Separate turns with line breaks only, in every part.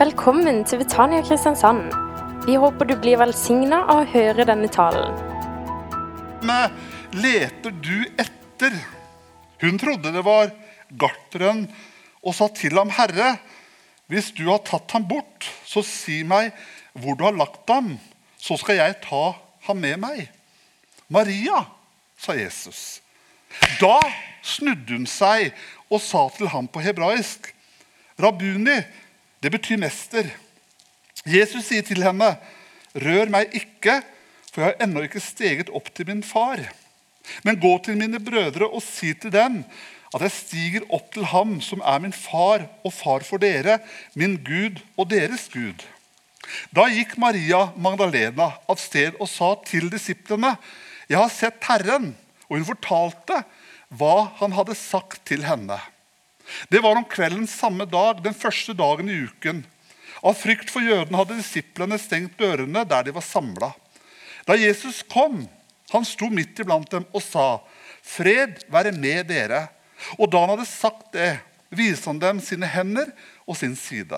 Velkommen til Betania Kristiansand. Vi håper du blir velsigna av å høre denne talen.
Men leter du etter? Hun trodde det var garteren og sa til ham, Herre, hvis du har tatt ham bort, så si meg hvor du har lagt ham, så skal jeg ta ham med meg. Maria, sa Jesus. Da snudde hun seg og sa til ham på hebraisk, Rabuni, det betyr mester. Jesus sier til henne, rør meg ikke, for jeg har ennå ikke steget opp til min far. Men gå til mine brødre og si til dem at jeg stiger opp til ham som er min far og far for dere, min Gud og deres Gud. Da gikk Maria Magdalena av sted og sa til disiplene, jeg har sett Herren, og hun fortalte hva han hadde sagt til henne. Det var om kvelden samme dag, den første dagen i uken. Av frykt for jødene hadde disiplene stengt dørene der de var samla. Da Jesus kom, han sto midt iblant dem og sa, 'Fred være med dere.' Og da han hadde sagt det, viste han dem sine hender og sin side.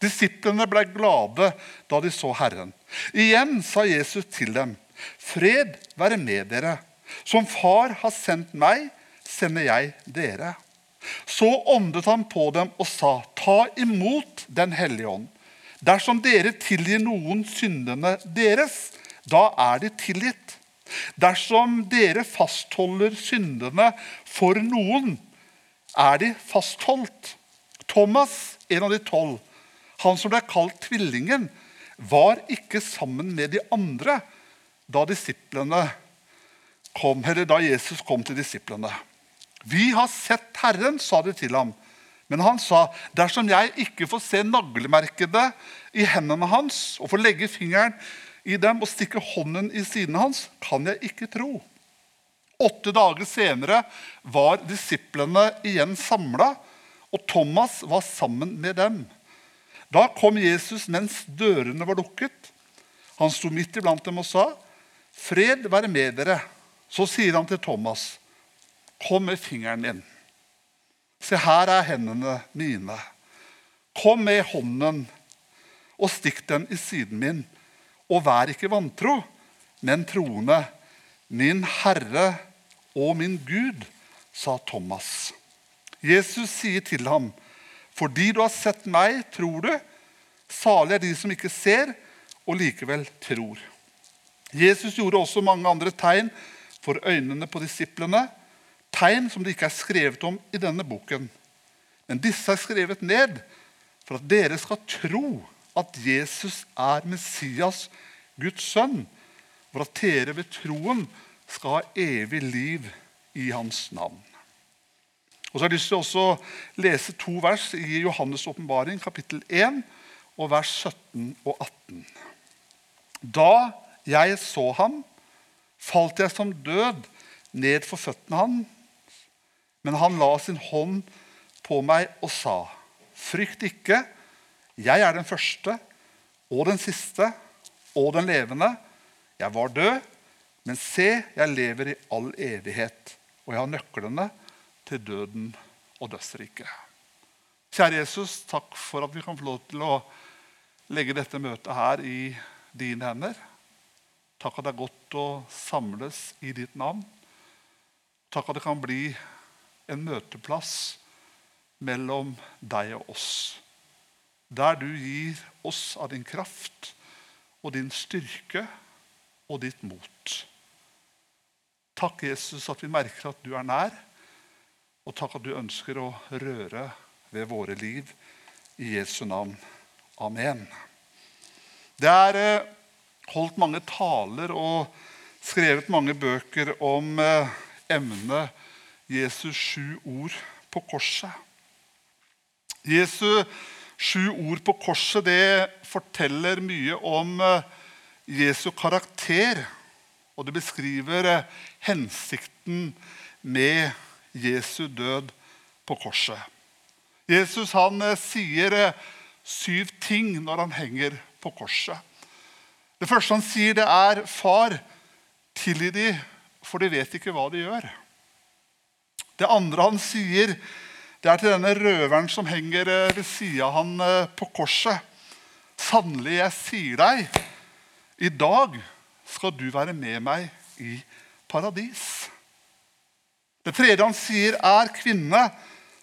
Disiplene ble glade da de så Herren. Igjen sa Jesus til dem, 'Fred være med dere.' Som Far har sendt meg, sender jeg dere. Så åndet han på dem og sa, ta imot Den hellige ånd. Dersom dere tilgir noen syndene deres, da er de tilgitt. Dersom dere fastholder syndene for noen, er de fastholdt. Thomas, en av de tolv, han som ble kalt tvillingen, var ikke sammen med de andre da kom, da Jesus kom til disiplene. Vi har sett Herren, sa de til ham. Men han sa, dersom jeg ikke får se naglemerkene i hendene hans og får legge fingeren i dem og stikke hånden i siden hans, kan jeg ikke tro. Åtte dager senere var disiplene igjen samla, og Thomas var sammen med dem. Da kom Jesus mens dørene var lukket. Han sto midt iblant dem og sa, 'Fred være med dere.' Så sier han til Thomas, 'Kom med fingeren din.' Se, her er hendene mine. Kom med hånden og stikk den i siden min. Og vær ikke vantro, men troende. Min Herre og min Gud, sa Thomas. Jesus sier til ham, fordi du har sett meg, tror du. Salig er de som ikke ser og likevel tror. Jesus gjorde også mange andre tegn for øynene på disiplene tegn som det ikke er skrevet om i denne boken. Men disse er skrevet ned for at dere skal tro at Jesus er Messias, Guds sønn, for at dere ved troen skal ha evig liv i hans navn. Og så har jeg lyst til å lese to vers i Johannes' åpenbaring, kapittel 1, og vers 17 og 18. Da jeg så ham, falt jeg som død ned for føttene hans. Men han la sin hånd på meg og sa, 'Frykt ikke, jeg er den første og den siste og den levende.' 'Jeg var død, men se, jeg lever i all evighet.' 'Og jeg har nøklene til døden og dødsriket.' Kjære Jesus, takk for at vi kan få lov til å legge dette møtet her i dine hender. Takk at det er godt å samles i ditt navn. Takk at det kan bli en møteplass mellom deg og oss. Der du gir oss av din kraft og din styrke og ditt mot. Takk, Jesus, at vi merker at du er nær, og takk at du ønsker å røre ved våre liv. I Jesu navn. Amen. Det er eh, holdt mange taler og skrevet mange bøker om eh, emnet Jesus sju ord på korset. Jesu sju ord på korset det forteller mye om eh, Jesu karakter. Og det beskriver eh, hensikten med Jesu død på korset. Jesus han eh, sier syv ting når han henger på korset. Det første han sier, det er 'Far, tilgi de, for de vet ikke hva de gjør'. Det andre han sier, Det er til denne røveren som henger eh, ved sida han eh, på korset. Sannelig, jeg sier deg, i dag skal du være med meg i paradis. Det tredje han sier, er kvinne.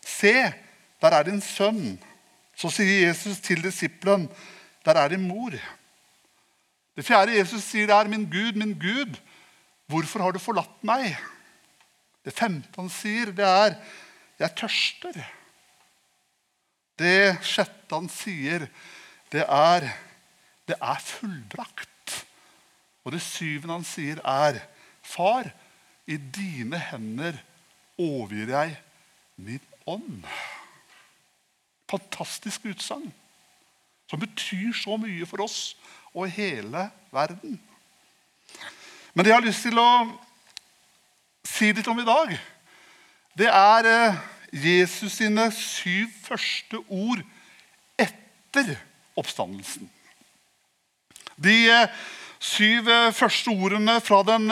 Se, der er din sønn. Så sier Jesus til disippelen, der er din mor. Det fjerde Jesus sier, det er min Gud, min Gud, hvorfor har du forlatt meg? Det femte han sier, det er 'jeg tørster'. Det sjette han sier, det er 'det er fullbrakt'. Og det syvende han sier, er 'Far, i dine hender overgir jeg min ånd'. Fantastisk utsagn som betyr så mye for oss og hele verden. Men det jeg har lyst til å si litt om i dag, det er eh, Jesus sine syv første ord etter oppstandelsen. De eh, syv eh, første ordene fra den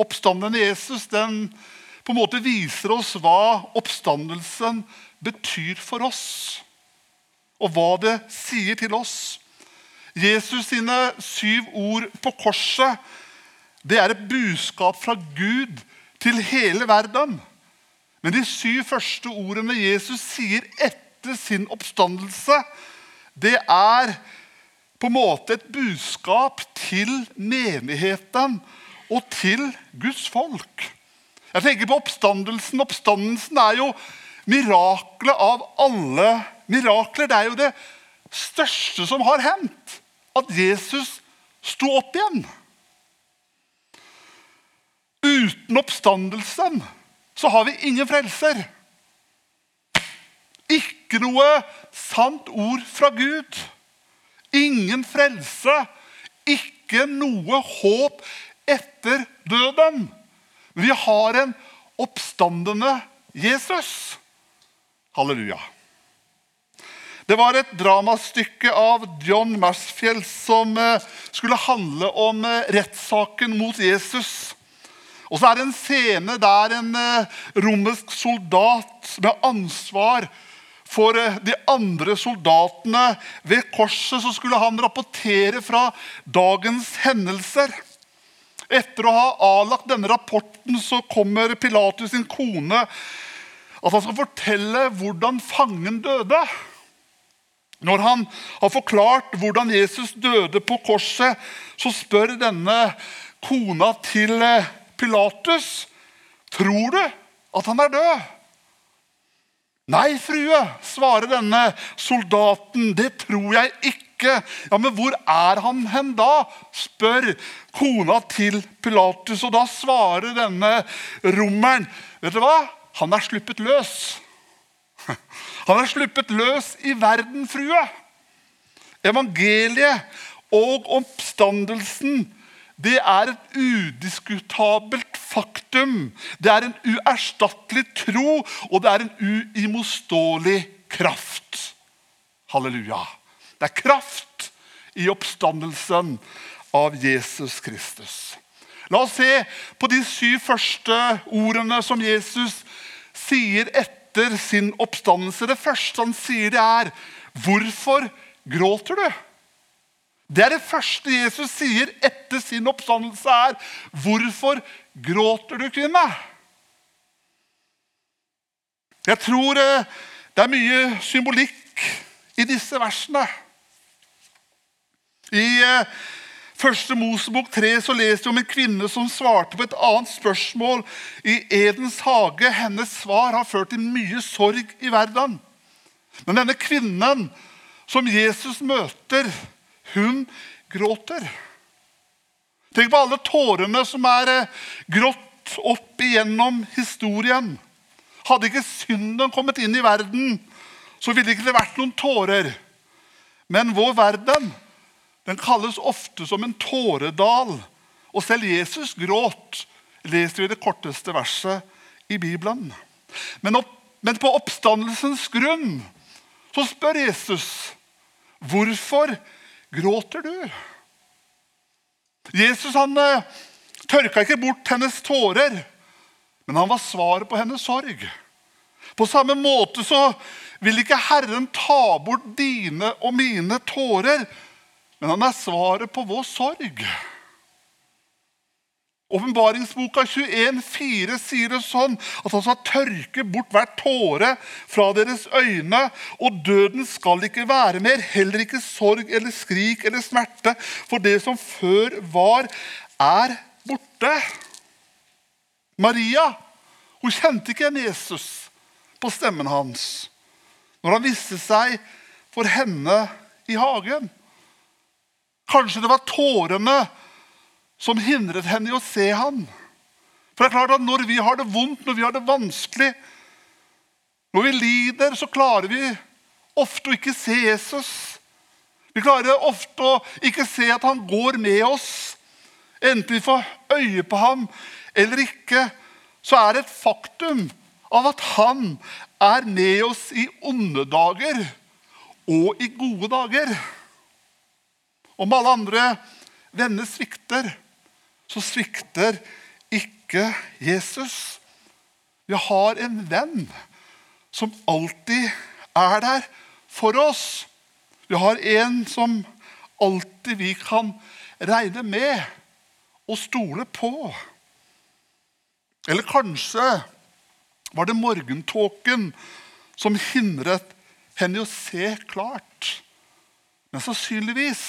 oppstandende Jesus den på en måte viser oss hva oppstandelsen betyr for oss, og hva det sier til oss. Jesus sine syv ord på korset det er et budskap fra Gud til hele verden. Men de syv første ordene Jesus sier etter sin oppstandelse, det er på en måte et budskap til menigheten og til Guds folk. Jeg tenker på oppstandelsen. Oppstandelsen er jo miraklet av alle mirakler. Det er jo det største som har hendt. At Jesus sto opp igjen. Uten oppstandelsen så har vi ingen frelser. Ikke noe sant ord fra Gud. Ingen frelse. Ikke noe håp etter døden. Vi har en oppstandende Jesus. Halleluja. Det var et dramastykke av John Marsfjell som eh, skulle handle om eh, rettssaken mot Jesus. Og så er det en scene der en eh, romersk soldat med ansvar for eh, de andre soldatene ved korset, så skulle han rapportere fra dagens hendelser. Etter å ha avlagt denne rapporten så kommer Pilatus sin kone at han skal fortelle hvordan fangen døde. Når han har forklart hvordan Jesus døde på korset, så spør denne kona til eh, Pilatus, tror du at han er død? Nei, frue, svarer denne soldaten, det tror jeg ikke. Ja, Men hvor er han hen da? spør kona til Pilatus. Og da svarer denne rommeren, vet du hva? Han er sluppet løs. Han er sluppet løs i verden, frue. Evangeliet og oppstandelsen det er et udiskutabelt faktum. Det er en uerstattelig tro, og det er en uimotståelig kraft. Halleluja. Det er kraft i oppstandelsen av Jesus Kristus. La oss se på de syv første ordene som Jesus sier etter sin oppstandelse. Det første han sier, det er 'Hvorfor gråter du?' Det er det første Jesus sier etter sin oppstandelse, er 'Hvorfor gråter du, kvinne?' Jeg tror eh, det er mye symbolikk i disse versene. I eh, Første Mosebok 3 så leser vi om en kvinne som svarte på et annet spørsmål i Edens hage. Hennes svar har ført til mye sorg i verden. Men denne kvinnen som Jesus møter, hun gråter. Tenk på alle tårene som er eh, grått opp igjennom historien. Hadde ikke synden kommet inn i verden, så ville det ikke vært noen tårer. Men vår verden den kalles ofte som en tåredal. Og selv Jesus gråt, leser vi det korteste verset i Bibelen. Men, opp, men på oppstandelsens grunn så spør Jesus hvorfor Gråter du? Jesus han uh, tørka ikke bort hennes tårer, men han var svaret på hennes sorg. På samme måte så vil ikke Herren ta bort dine og mine tårer, men han er svaret på vår sorg. Åpenbaringsboka 21,4 sier det sånn at han skal tørke bort hver tåre fra deres øyne, og døden skal ikke være mer, heller ikke sorg eller skrik eller smerte, for det som før var, er borte. Maria hun kjente ikke igjen Jesus på stemmen hans når han viste seg for henne i hagen. Kanskje det var tårene som hindret henne i å se ham. For det er klart at Når vi har det vondt, når vi har det vanskelig, når vi lider, så klarer vi ofte å ikke se Jesus. Vi klarer ofte å ikke se at han går med oss. Enten vi får øye på ham eller ikke, så er det et faktum av at han er med oss i onde dager og i gode dager. Om alle andre venner svikter, så svikter ikke Jesus. Vi har en venn som alltid er der for oss. Vi har en som alltid vi kan regne med og stole på. Eller kanskje var det morgentåken som hindret henne i å se klart. Men sannsynligvis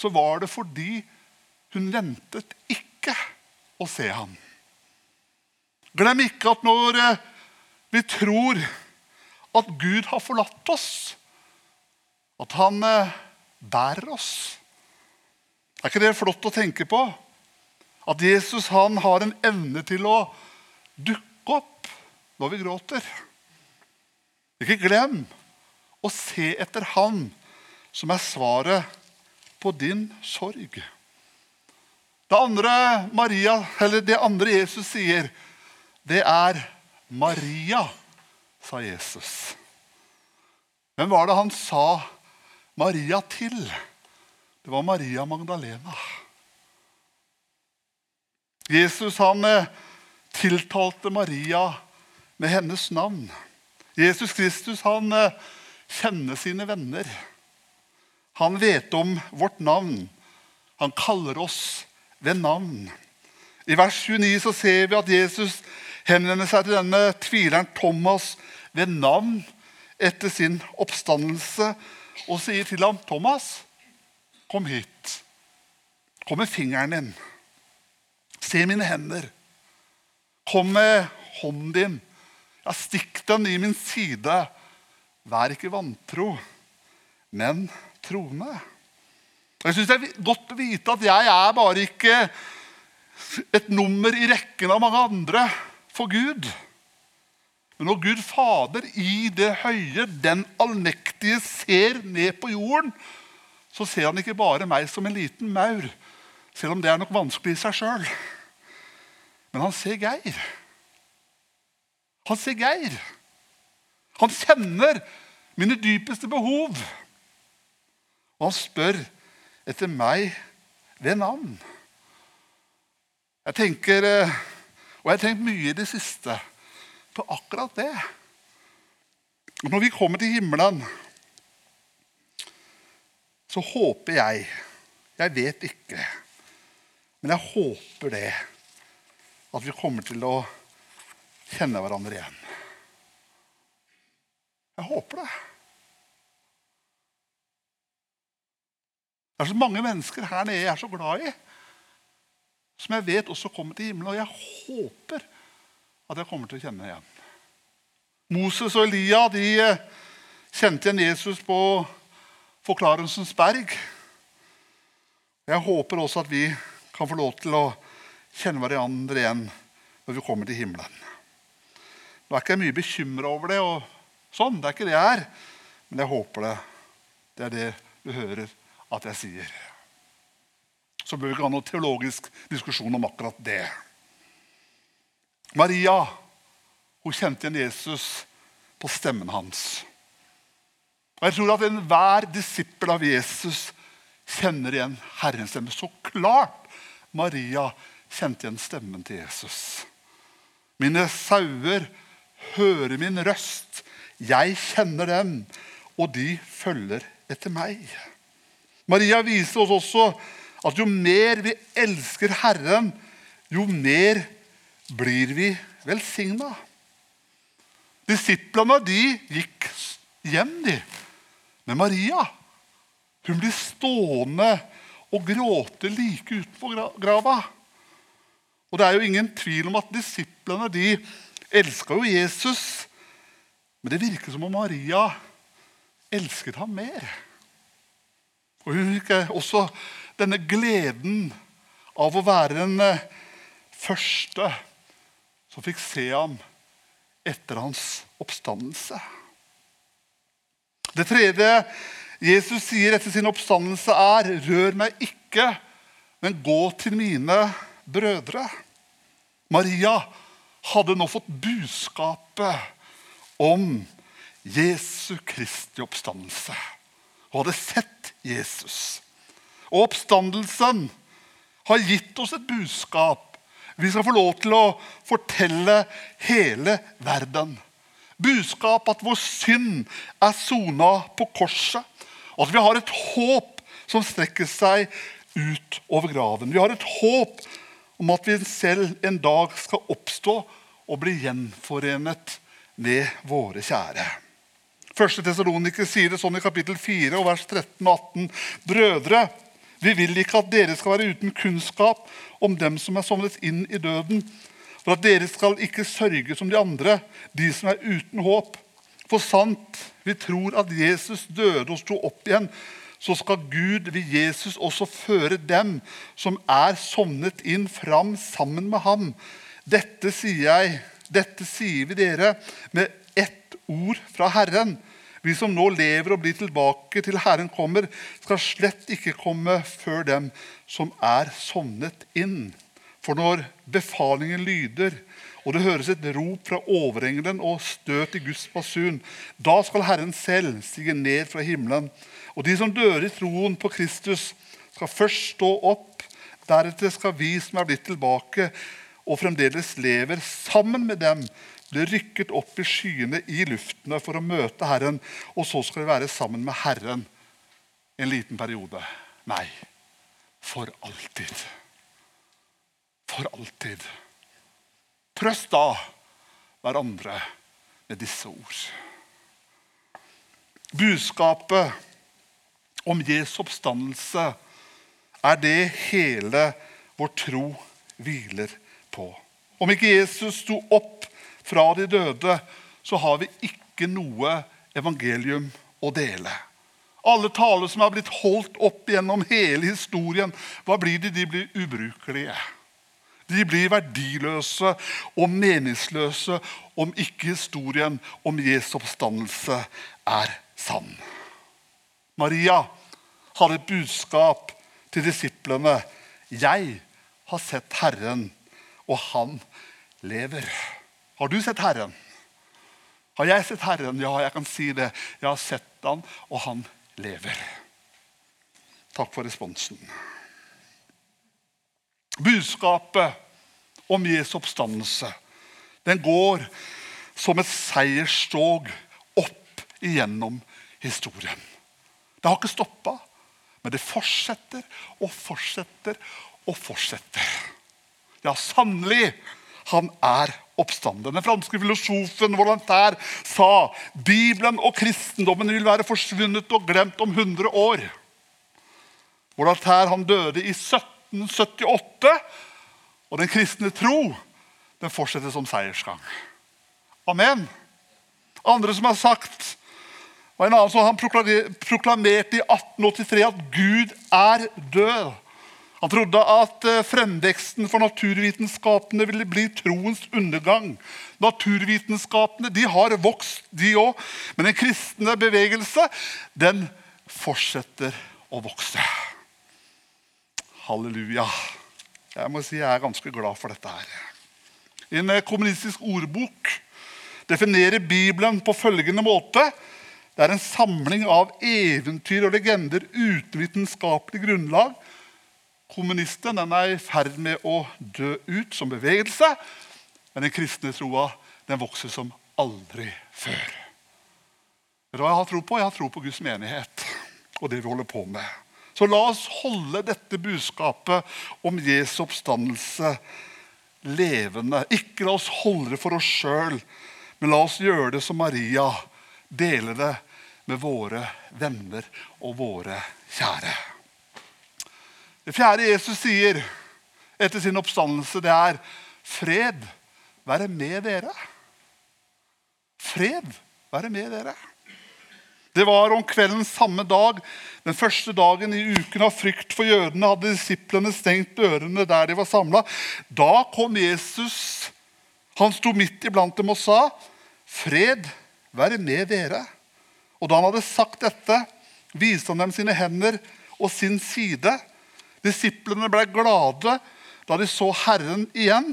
så var det fordi hun ventet ikke å se ham. Glem ikke at når eh, vi tror at Gud har forlatt oss, at han eh, bærer oss Er ikke det flott å tenke på? At Jesus han har en evne til å dukke opp når vi gråter. Ikke glem å se etter Han som er svaret på din sorg. Det andre, Maria, det andre Jesus sier, det er 'Maria', sa Jesus. Hvem var det han sa Maria til? Det var Maria Magdalena. Jesus han eh, tiltalte Maria med hennes navn. Jesus Kristus han eh, kjenner sine venner. Han vet om vårt navn. Han kaller oss ved navn. I vers 29 så ser vi at Jesus henvender seg til denne tvileren Thomas ved navn etter sin oppstandelse og sier til ham, 'Thomas, kom hit. Kom med fingeren din. Se mine hender. Kom med hånden din. Ja, stikk den i min side. Vær ikke vantro, men troende. Jeg synes Det er godt å vite at jeg er bare ikke et nummer i rekken av mange andre for Gud. Men når Gud Fader i det høye, den allmektige, ser ned på jorden, så ser han ikke bare meg som en liten maur, selv om det er nok vanskelig i seg sjøl. Men han ser Geir. Han ser Geir. Han kjenner mine dypeste behov. Og han spør etter meg ved navn. Jeg tenker, eh, og jeg har tenkt mye i det siste på akkurat det. Når vi kommer til himmelen, så håper jeg Jeg vet ikke, men jeg håper det. At vi kommer til å kjenne hverandre igjen. Jeg håper det. Det er så mange mennesker her nede jeg er så glad i, som jeg vet også kommer til himmelen. Og jeg håper at jeg kommer til å kjenne igjen. Moses og Elia de eh, kjente igjen Jesus på Forklarelsens berg. Jeg håper også at vi kan få lov til å kjenne hverandre igjen når vi kommer til himmelen. Nå er ikke jeg mye bekymra over det, og sånn, det er ikke det jeg er. Men jeg håper det. Det er det du hører at jeg sier. Så bør vi ikke ha noen teologisk diskusjon om akkurat det. Maria hun kjente igjen Jesus på stemmen hans. Og Jeg tror at enhver disippel av Jesus kjenner igjen Herrens stemme. Så klart Maria kjente igjen stemmen til Jesus. Mine sauer hører min røst. Jeg kjenner dem, og de følger etter meg. Maria viser oss også at jo mer vi elsker Herren, jo mer blir vi velsigna. Disiplene de gikk hjem, de. Men Maria hun blir stående og gråte like utenfor grava. Og Det er jo ingen tvil om at disiplene de elska jo Jesus. Men det virker som om Maria elsket ham mer. Og hun fikk også denne gleden av å være den eh, første som fikk se ham etter hans oppstandelse. Det tredje Jesus sier etter sin oppstandelse, er 'Rør meg ikke, men gå til mine brødre'. Maria hadde nå fått budskapet om Jesu Kristi oppstandelse. Hun hadde sett Jesus. Og oppstandelsen har gitt oss et budskap vi skal få lov til å fortelle hele verden. Budskap at vår synd er sona på korset. Og at vi har et håp som strekker seg ut over graven. Vi har et håp om at vi selv en dag skal oppstå og bli gjenforenet med våre kjære. Første Tessaloniker sier det sånn i kapittel 4 og vers 13 og 18. Brødre, vi vil ikke at dere skal være uten kunnskap om dem som er sovnet inn i døden, for at dere skal ikke sørge som de andre, de som er uten håp. For sant, vi tror at Jesus døde og sto opp igjen, så skal Gud ved Jesus også føre dem som er sovnet inn, fram sammen med ham. Dette sier jeg, dette sier vi dere med ett ord fra Herren. Vi som nå lever og blir tilbake til Herren kommer, skal slett ikke komme før dem som er sovnet inn. For når befalingen lyder, og det høres et rop fra overengelen og støt i Guds basun, da skal Herren selv stige ned fra himmelen. Og de som dør i troen på Kristus, skal først stå opp. Deretter skal vi som er blitt tilbake og fremdeles lever sammen med dem, ble rykket opp i skyene i luftene for å møte Herren. Og så skal vi være sammen med Herren en liten periode. Nei, for alltid. For alltid. Trøst da hverandre med disse ord. Budskapet om Jesu oppstandelse er det hele vår tro hviler på. Om ikke Jesus sto opp fra de døde, så har vi ikke noe evangelium å dele. Alle taler som har blitt holdt opp gjennom hele historien, hva blir de? De blir ubrukelige. De blir verdiløse og meningsløse om ikke historien om Jesu oppstandelse er sann. Maria hadde et budskap til disiplene. 'Jeg har sett Herren, og han lever'. Har du sett Herren? Har jeg sett Herren? Ja, jeg kan si det. Jeg har sett han, og han lever. Takk for responsen. Budskapet om Jesu oppstandelse den går som et seierstog opp igjennom historien. Det har ikke stoppa, men det fortsetter og fortsetter og fortsetter. Ja, sannelig, han er oppstanden. Den franske filosofen Volontaire sa Bibelen og kristendommen vil være forsvunnet og glemt om 100 år. Volontaire han døde i 1778, og den kristne tro den fortsetter som seiersgang. Amen. Andre som har sagt og En annen som han proklamerte i 1883 at Gud er død. Han trodde at eh, fremveksten for naturvitenskapene ville bli troens undergang. Naturvitenskapene de har vokst, de òg. Men den kristne bevegelse den fortsetter å vokse. Halleluja. Jeg må si jeg er ganske glad for dette her. En eh, kommunistisk ordbok definerer Bibelen på følgende måte. Det er en samling av eventyr og legender uten vitenskapelig grunnlag Kommunisten den er i ferd med å dø ut som bevegelse. Men den kristne troa den vokser som aldri før. Vet du hva jeg har tro på? Jeg har tro på Guds menighet og det vi holder på med. Så la oss holde dette budskapet om Jesu oppstandelse levende. Ikke la oss holde det for oss sjøl, men la oss gjøre det som Maria. Dele det med våre venner og våre kjære. Det fjerde Jesus sier etter sin oppstandelse, det er fred være med dere. Fred være med dere. Det var om kvelden samme dag, den første dagen i uken av frykt for jødene, hadde disiplene stengt dørene der de var samla. Da kom Jesus. Han sto midt iblant dem og sa, 'Fred være med dere.' Og da han hadde sagt dette, viste han dem sine hender og sin side. Disiplene ble glade da de så Herren igjen.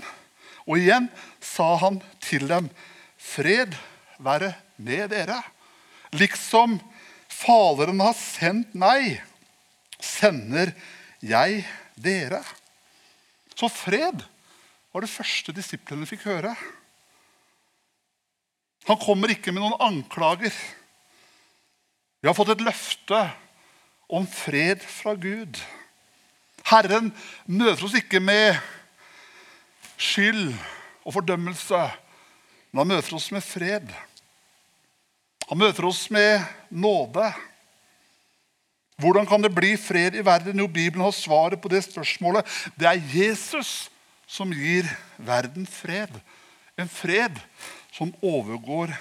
Og igjen sa han til dem, 'Fred være med dere.' Liksom Faderen har sendt meg, sender jeg dere. Så fred var det første disiplene fikk høre. Han kommer ikke med noen anklager. Vi har fått et løfte om fred fra Gud. Herren møter oss ikke med skyld og fordømmelse, men han møter oss med fred. Han møter oss med nåde. Hvordan kan det bli fred i verden? Jo, Bibelen har svaret på det spørsmålet. Det er Jesus som gir verden fred. En fred som overgår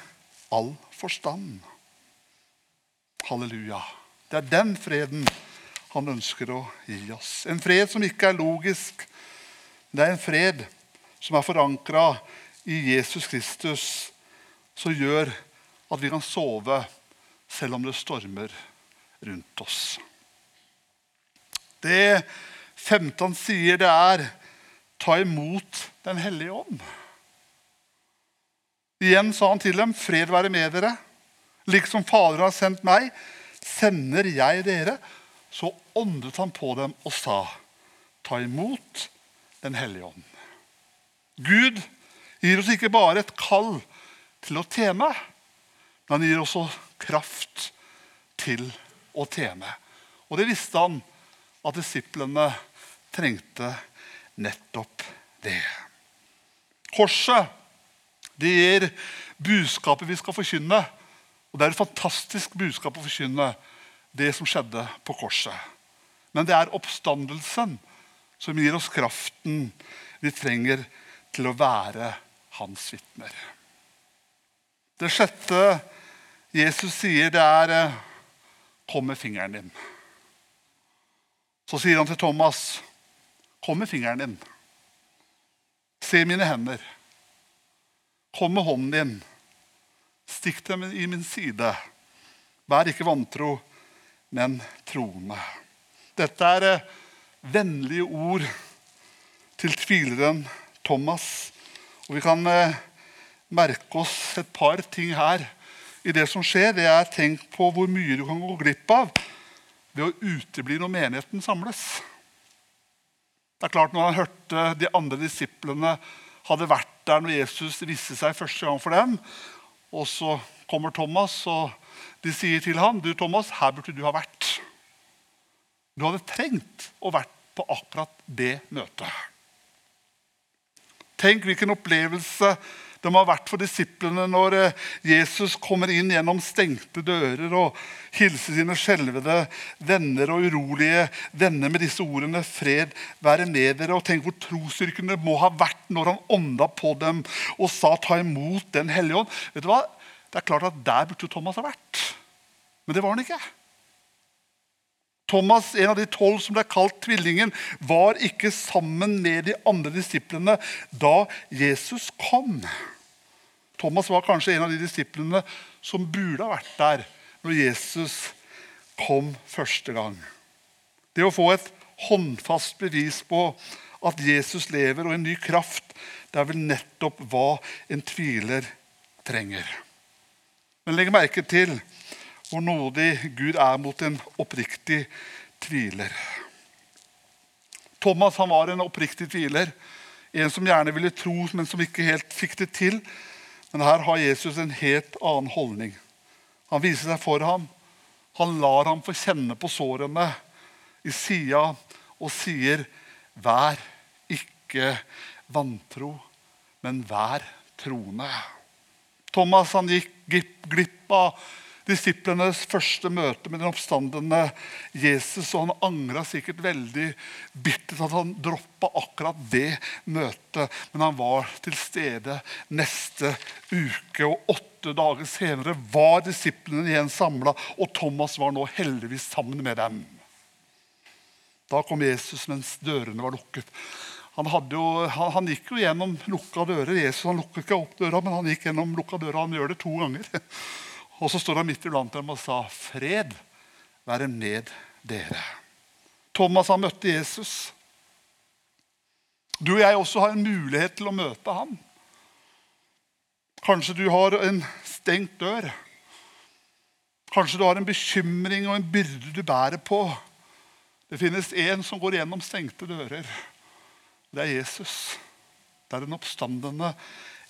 all forstand. Halleluja. Det er den freden han ønsker å gi oss. En fred som ikke er logisk. Det er en fred som er forankra i Jesus Kristus, som gjør at vi kan sove selv om det stormer rundt oss. Det femte han sier, det er ta imot Den hellige ånd. Igjen sa han til dem, 'Fred være med dere.' Liksom Faderen har sendt meg, sender jeg dere. Så åndet han på dem og sa, 'Ta imot Den hellige ånd'. Gud gir oss ikke bare et kall til å tjene, men han gir også kraft til å tjene. Og det visste han at disiplene trengte nettopp det. Korset det gir budskapet vi skal forkynne. Og det er et fantastisk budskap å forkynne, det som skjedde på korset. Men det er oppstandelsen som gir oss kraften vi trenger til å være hans vitner. Det sjette Jesus sier, det er eh, 'Kom med fingeren din'. Så sier han til Thomas, 'Kom med fingeren din. Se mine hender. Kom med hånden din. Stikk dem i min side. Vær ikke vantro, men troende.' Dette er eh, vennlige ord til tvileren Thomas. Og vi kan eh, merke oss et par ting her i det som skjer, det er tenk på hvor mye du kan gå glipp av ved å utebli når menigheten samles. Det er klart Når han hørte de andre disiplene hadde vært der når Jesus viste seg første gang for dem, og så kommer Thomas, og de sier til ham, du Thomas, her burde du ha vært. Du hadde trengt å vært på akkurat det møtet. Tenk hvilken opplevelse de har vært for disiplene når eh, Jesus kommer inn gjennom stengte dører og hilser sine skjelvede venner og urolige venner med disse ordene 'Fred være med dere'. Og tenk hvor trosstyrkene må ha vært når han ånda på dem og sa 'ta imot Den hellige ånd'. Vet du hva? Det er klart at Der burde jo Thomas ha vært. Men det var han ikke. Thomas, en av de tolv som ble kalt tvillingen, var ikke sammen med de andre disiplene da Jesus kom. Thomas var kanskje en av de disiplene som burde ha vært der når Jesus kom første gang. Det å få et håndfast bevis på at Jesus lever, og en ny kraft, det er vel nettopp hva en tviler trenger. Men legg merke til hvor nådig Gud er mot en oppriktig tviler. Thomas han var en oppriktig tviler. En som gjerne ville tro, men som ikke helt fikk det til. Men her har Jesus en helt annen holdning. Han viser seg for ham. Han lar ham få kjenne på sårene i sida og sier, 'Vær ikke vantro, men vær troende'. Thomas han gikk glipp av disiplenes første møte med den oppstandende Jesus. Og han angra sikkert veldig bittert at han droppa akkurat det møtet. Men han var til stede neste uke, og åtte dager senere var disiplene igjen samla. Og Thomas var nå heldigvis sammen med dem. Da kom Jesus mens dørene var lukket. Han, jo, han, han, gikk jo gjennom lukka dører. Jesus han lukka ikke opp døra, men han gikk gjennom lukka døra. Han gjør det to ganger. Og så står han midt iblant dem og sa, 'Fred være med dere'. Thomas han møtte Jesus. Du og jeg også har en mulighet til å møte ham. Kanskje du har en stengt dør. Kanskje du har en bekymring og en byrde du bærer på. Det finnes en som går gjennom stengte dører. Det er Jesus. Det er den oppstandende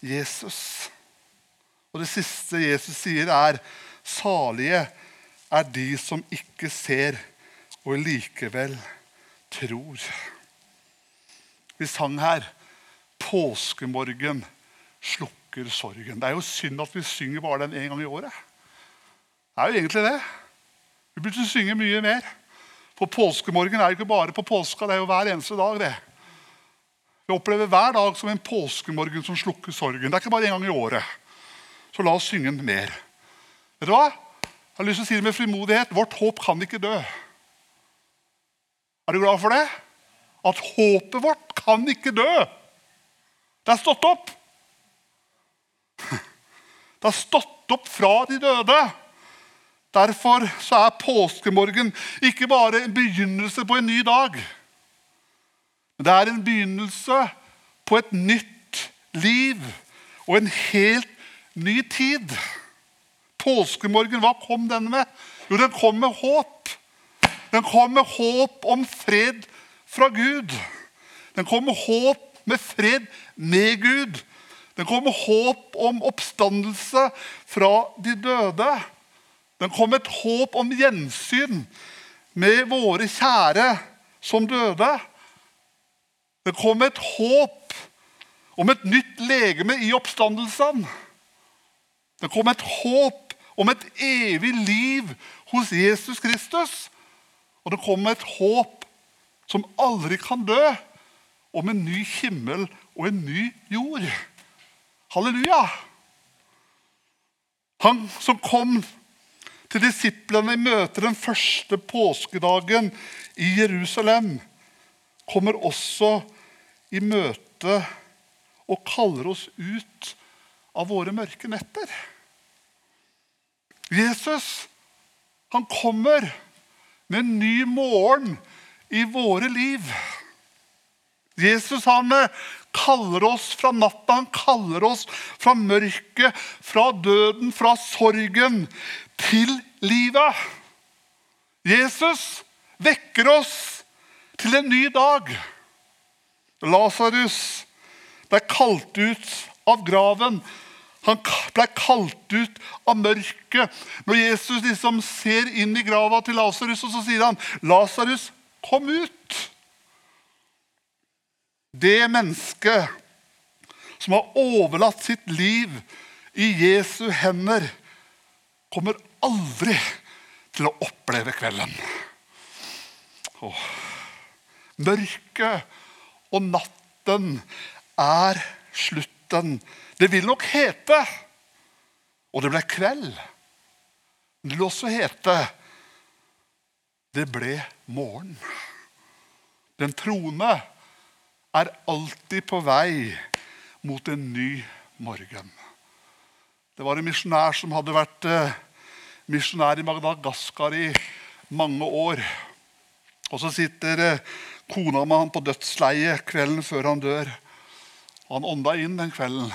Jesus. Og det siste Jesus sier, er salige er de som ikke ser og likevel tror. Vi sang her 'Påskemorgen slukker sorgen'. Det er jo synd at vi synger bare den én gang i året. Det er jo egentlig det. Vi burde synge mye mer. For påskemorgen er jo ikke bare på påska, det er jo hver eneste dag. det. Vi opplever hver dag som en påskemorgen som slukker sorgen. Det er ikke bare en gang i året. Så la oss synge mer. Vet du hva? Jeg har lyst til å si det med frimodighet. Vårt håp kan ikke dø. Er du glad for det? At håpet vårt kan ikke dø. Det er stått opp. Det er stått opp fra de døde. Derfor så er påskemorgen ikke bare en begynnelse på en ny dag. Men det er en begynnelse på et nytt liv og en helt ny tid. Påskemorgen, hva kom den med? Jo, den kom med håp. Den kom med håp om fred fra Gud. Den kom med håp med fred med Gud. Den kom med håp om oppstandelse fra de døde. Den kom med et håp om gjensyn med våre kjære som døde. Det kom et håp om et nytt legeme i oppstandelsen. Det kom et håp om et evig liv hos Jesus Kristus. Og det kom et håp som aldri kan dø, om en ny himmel og en ny jord. Halleluja! Han som kom til disiplene i møte den første påskedagen i Jerusalem, kommer også i møte og kaller oss ut av våre mørke netter. Jesus han kommer med en ny morgen i våre liv. Jesus han eh, kaller oss fra natta, han kaller oss fra mørket, fra døden, fra sorgen, til livet. Jesus vekker oss til en ny dag. Lasarus ble kalt ut av graven. Han ble kalt ut av mørket. Når Jesus liksom ser inn i grava til Lasarus, så sier han, 'Lasarus, kom ut.' Det mennesket som har overlatt sitt liv i Jesu hender, kommer aldri til å oppleve kvelden. Åh. Mørket og natten er slutten. Det vil nok hete Og det ble kveld. Men det vil også hete Det ble morgen. Den troende er alltid på vei mot en ny morgen. Det var en misjonær som hadde vært eh, misjonær i Madagaskar i mange år. Og så sitter eh, kona med han på dødsleiet kvelden før han dør. Han ånda inn den kvelden.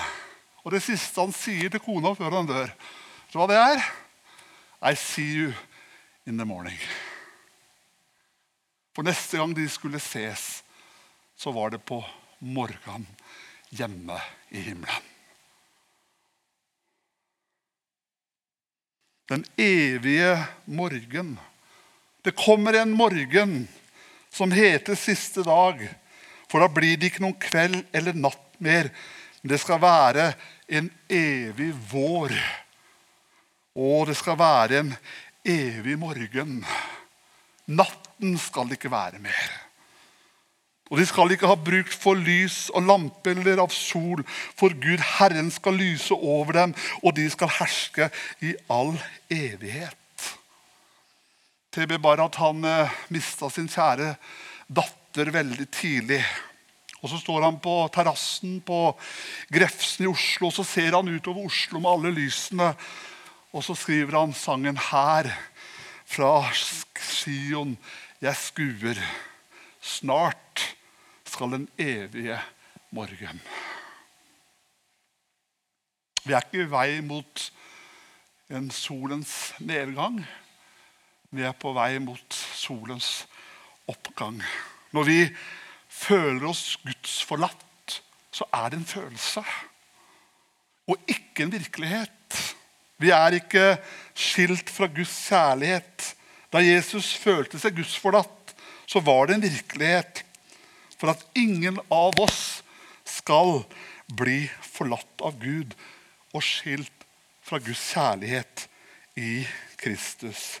Og det siste han sier til kona før han dør, du hva det er? I see you in the morning. For neste gang de skulle ses, så var det på morgenen hjemme i himmelen. Den evige morgen. Det kommer en morgen som heter siste dag. For da blir det ikke noen kveld eller natt mer. Men det skal være en evig vår. Og det skal være en evig morgen. Natten skal ikke være mer. Og de skal ikke ha brukt for lys og lampe eller av sol, for Gud, Herren, skal lyse over dem, og de skal herske i all evighet. TB Barrat han eh, mista sin kjære datter veldig tidlig. Og Så står han på terrassen på Grefsen i Oslo og så ser han utover Oslo med alle lysene. Og så skriver han sangen her fra Sion. Jeg skuer. Snart skal den evige morgen. Vi er ikke i vei mot en solens nedgang. Vi er på vei mot solens oppgang. Når vi føler oss gudsforlatt, så er det en følelse og ikke en virkelighet. Vi er ikke skilt fra Guds kjærlighet. Da Jesus følte seg gudsforlatt, så var det en virkelighet for at ingen av oss skal bli forlatt av Gud og skilt fra Guds kjærlighet i Kristus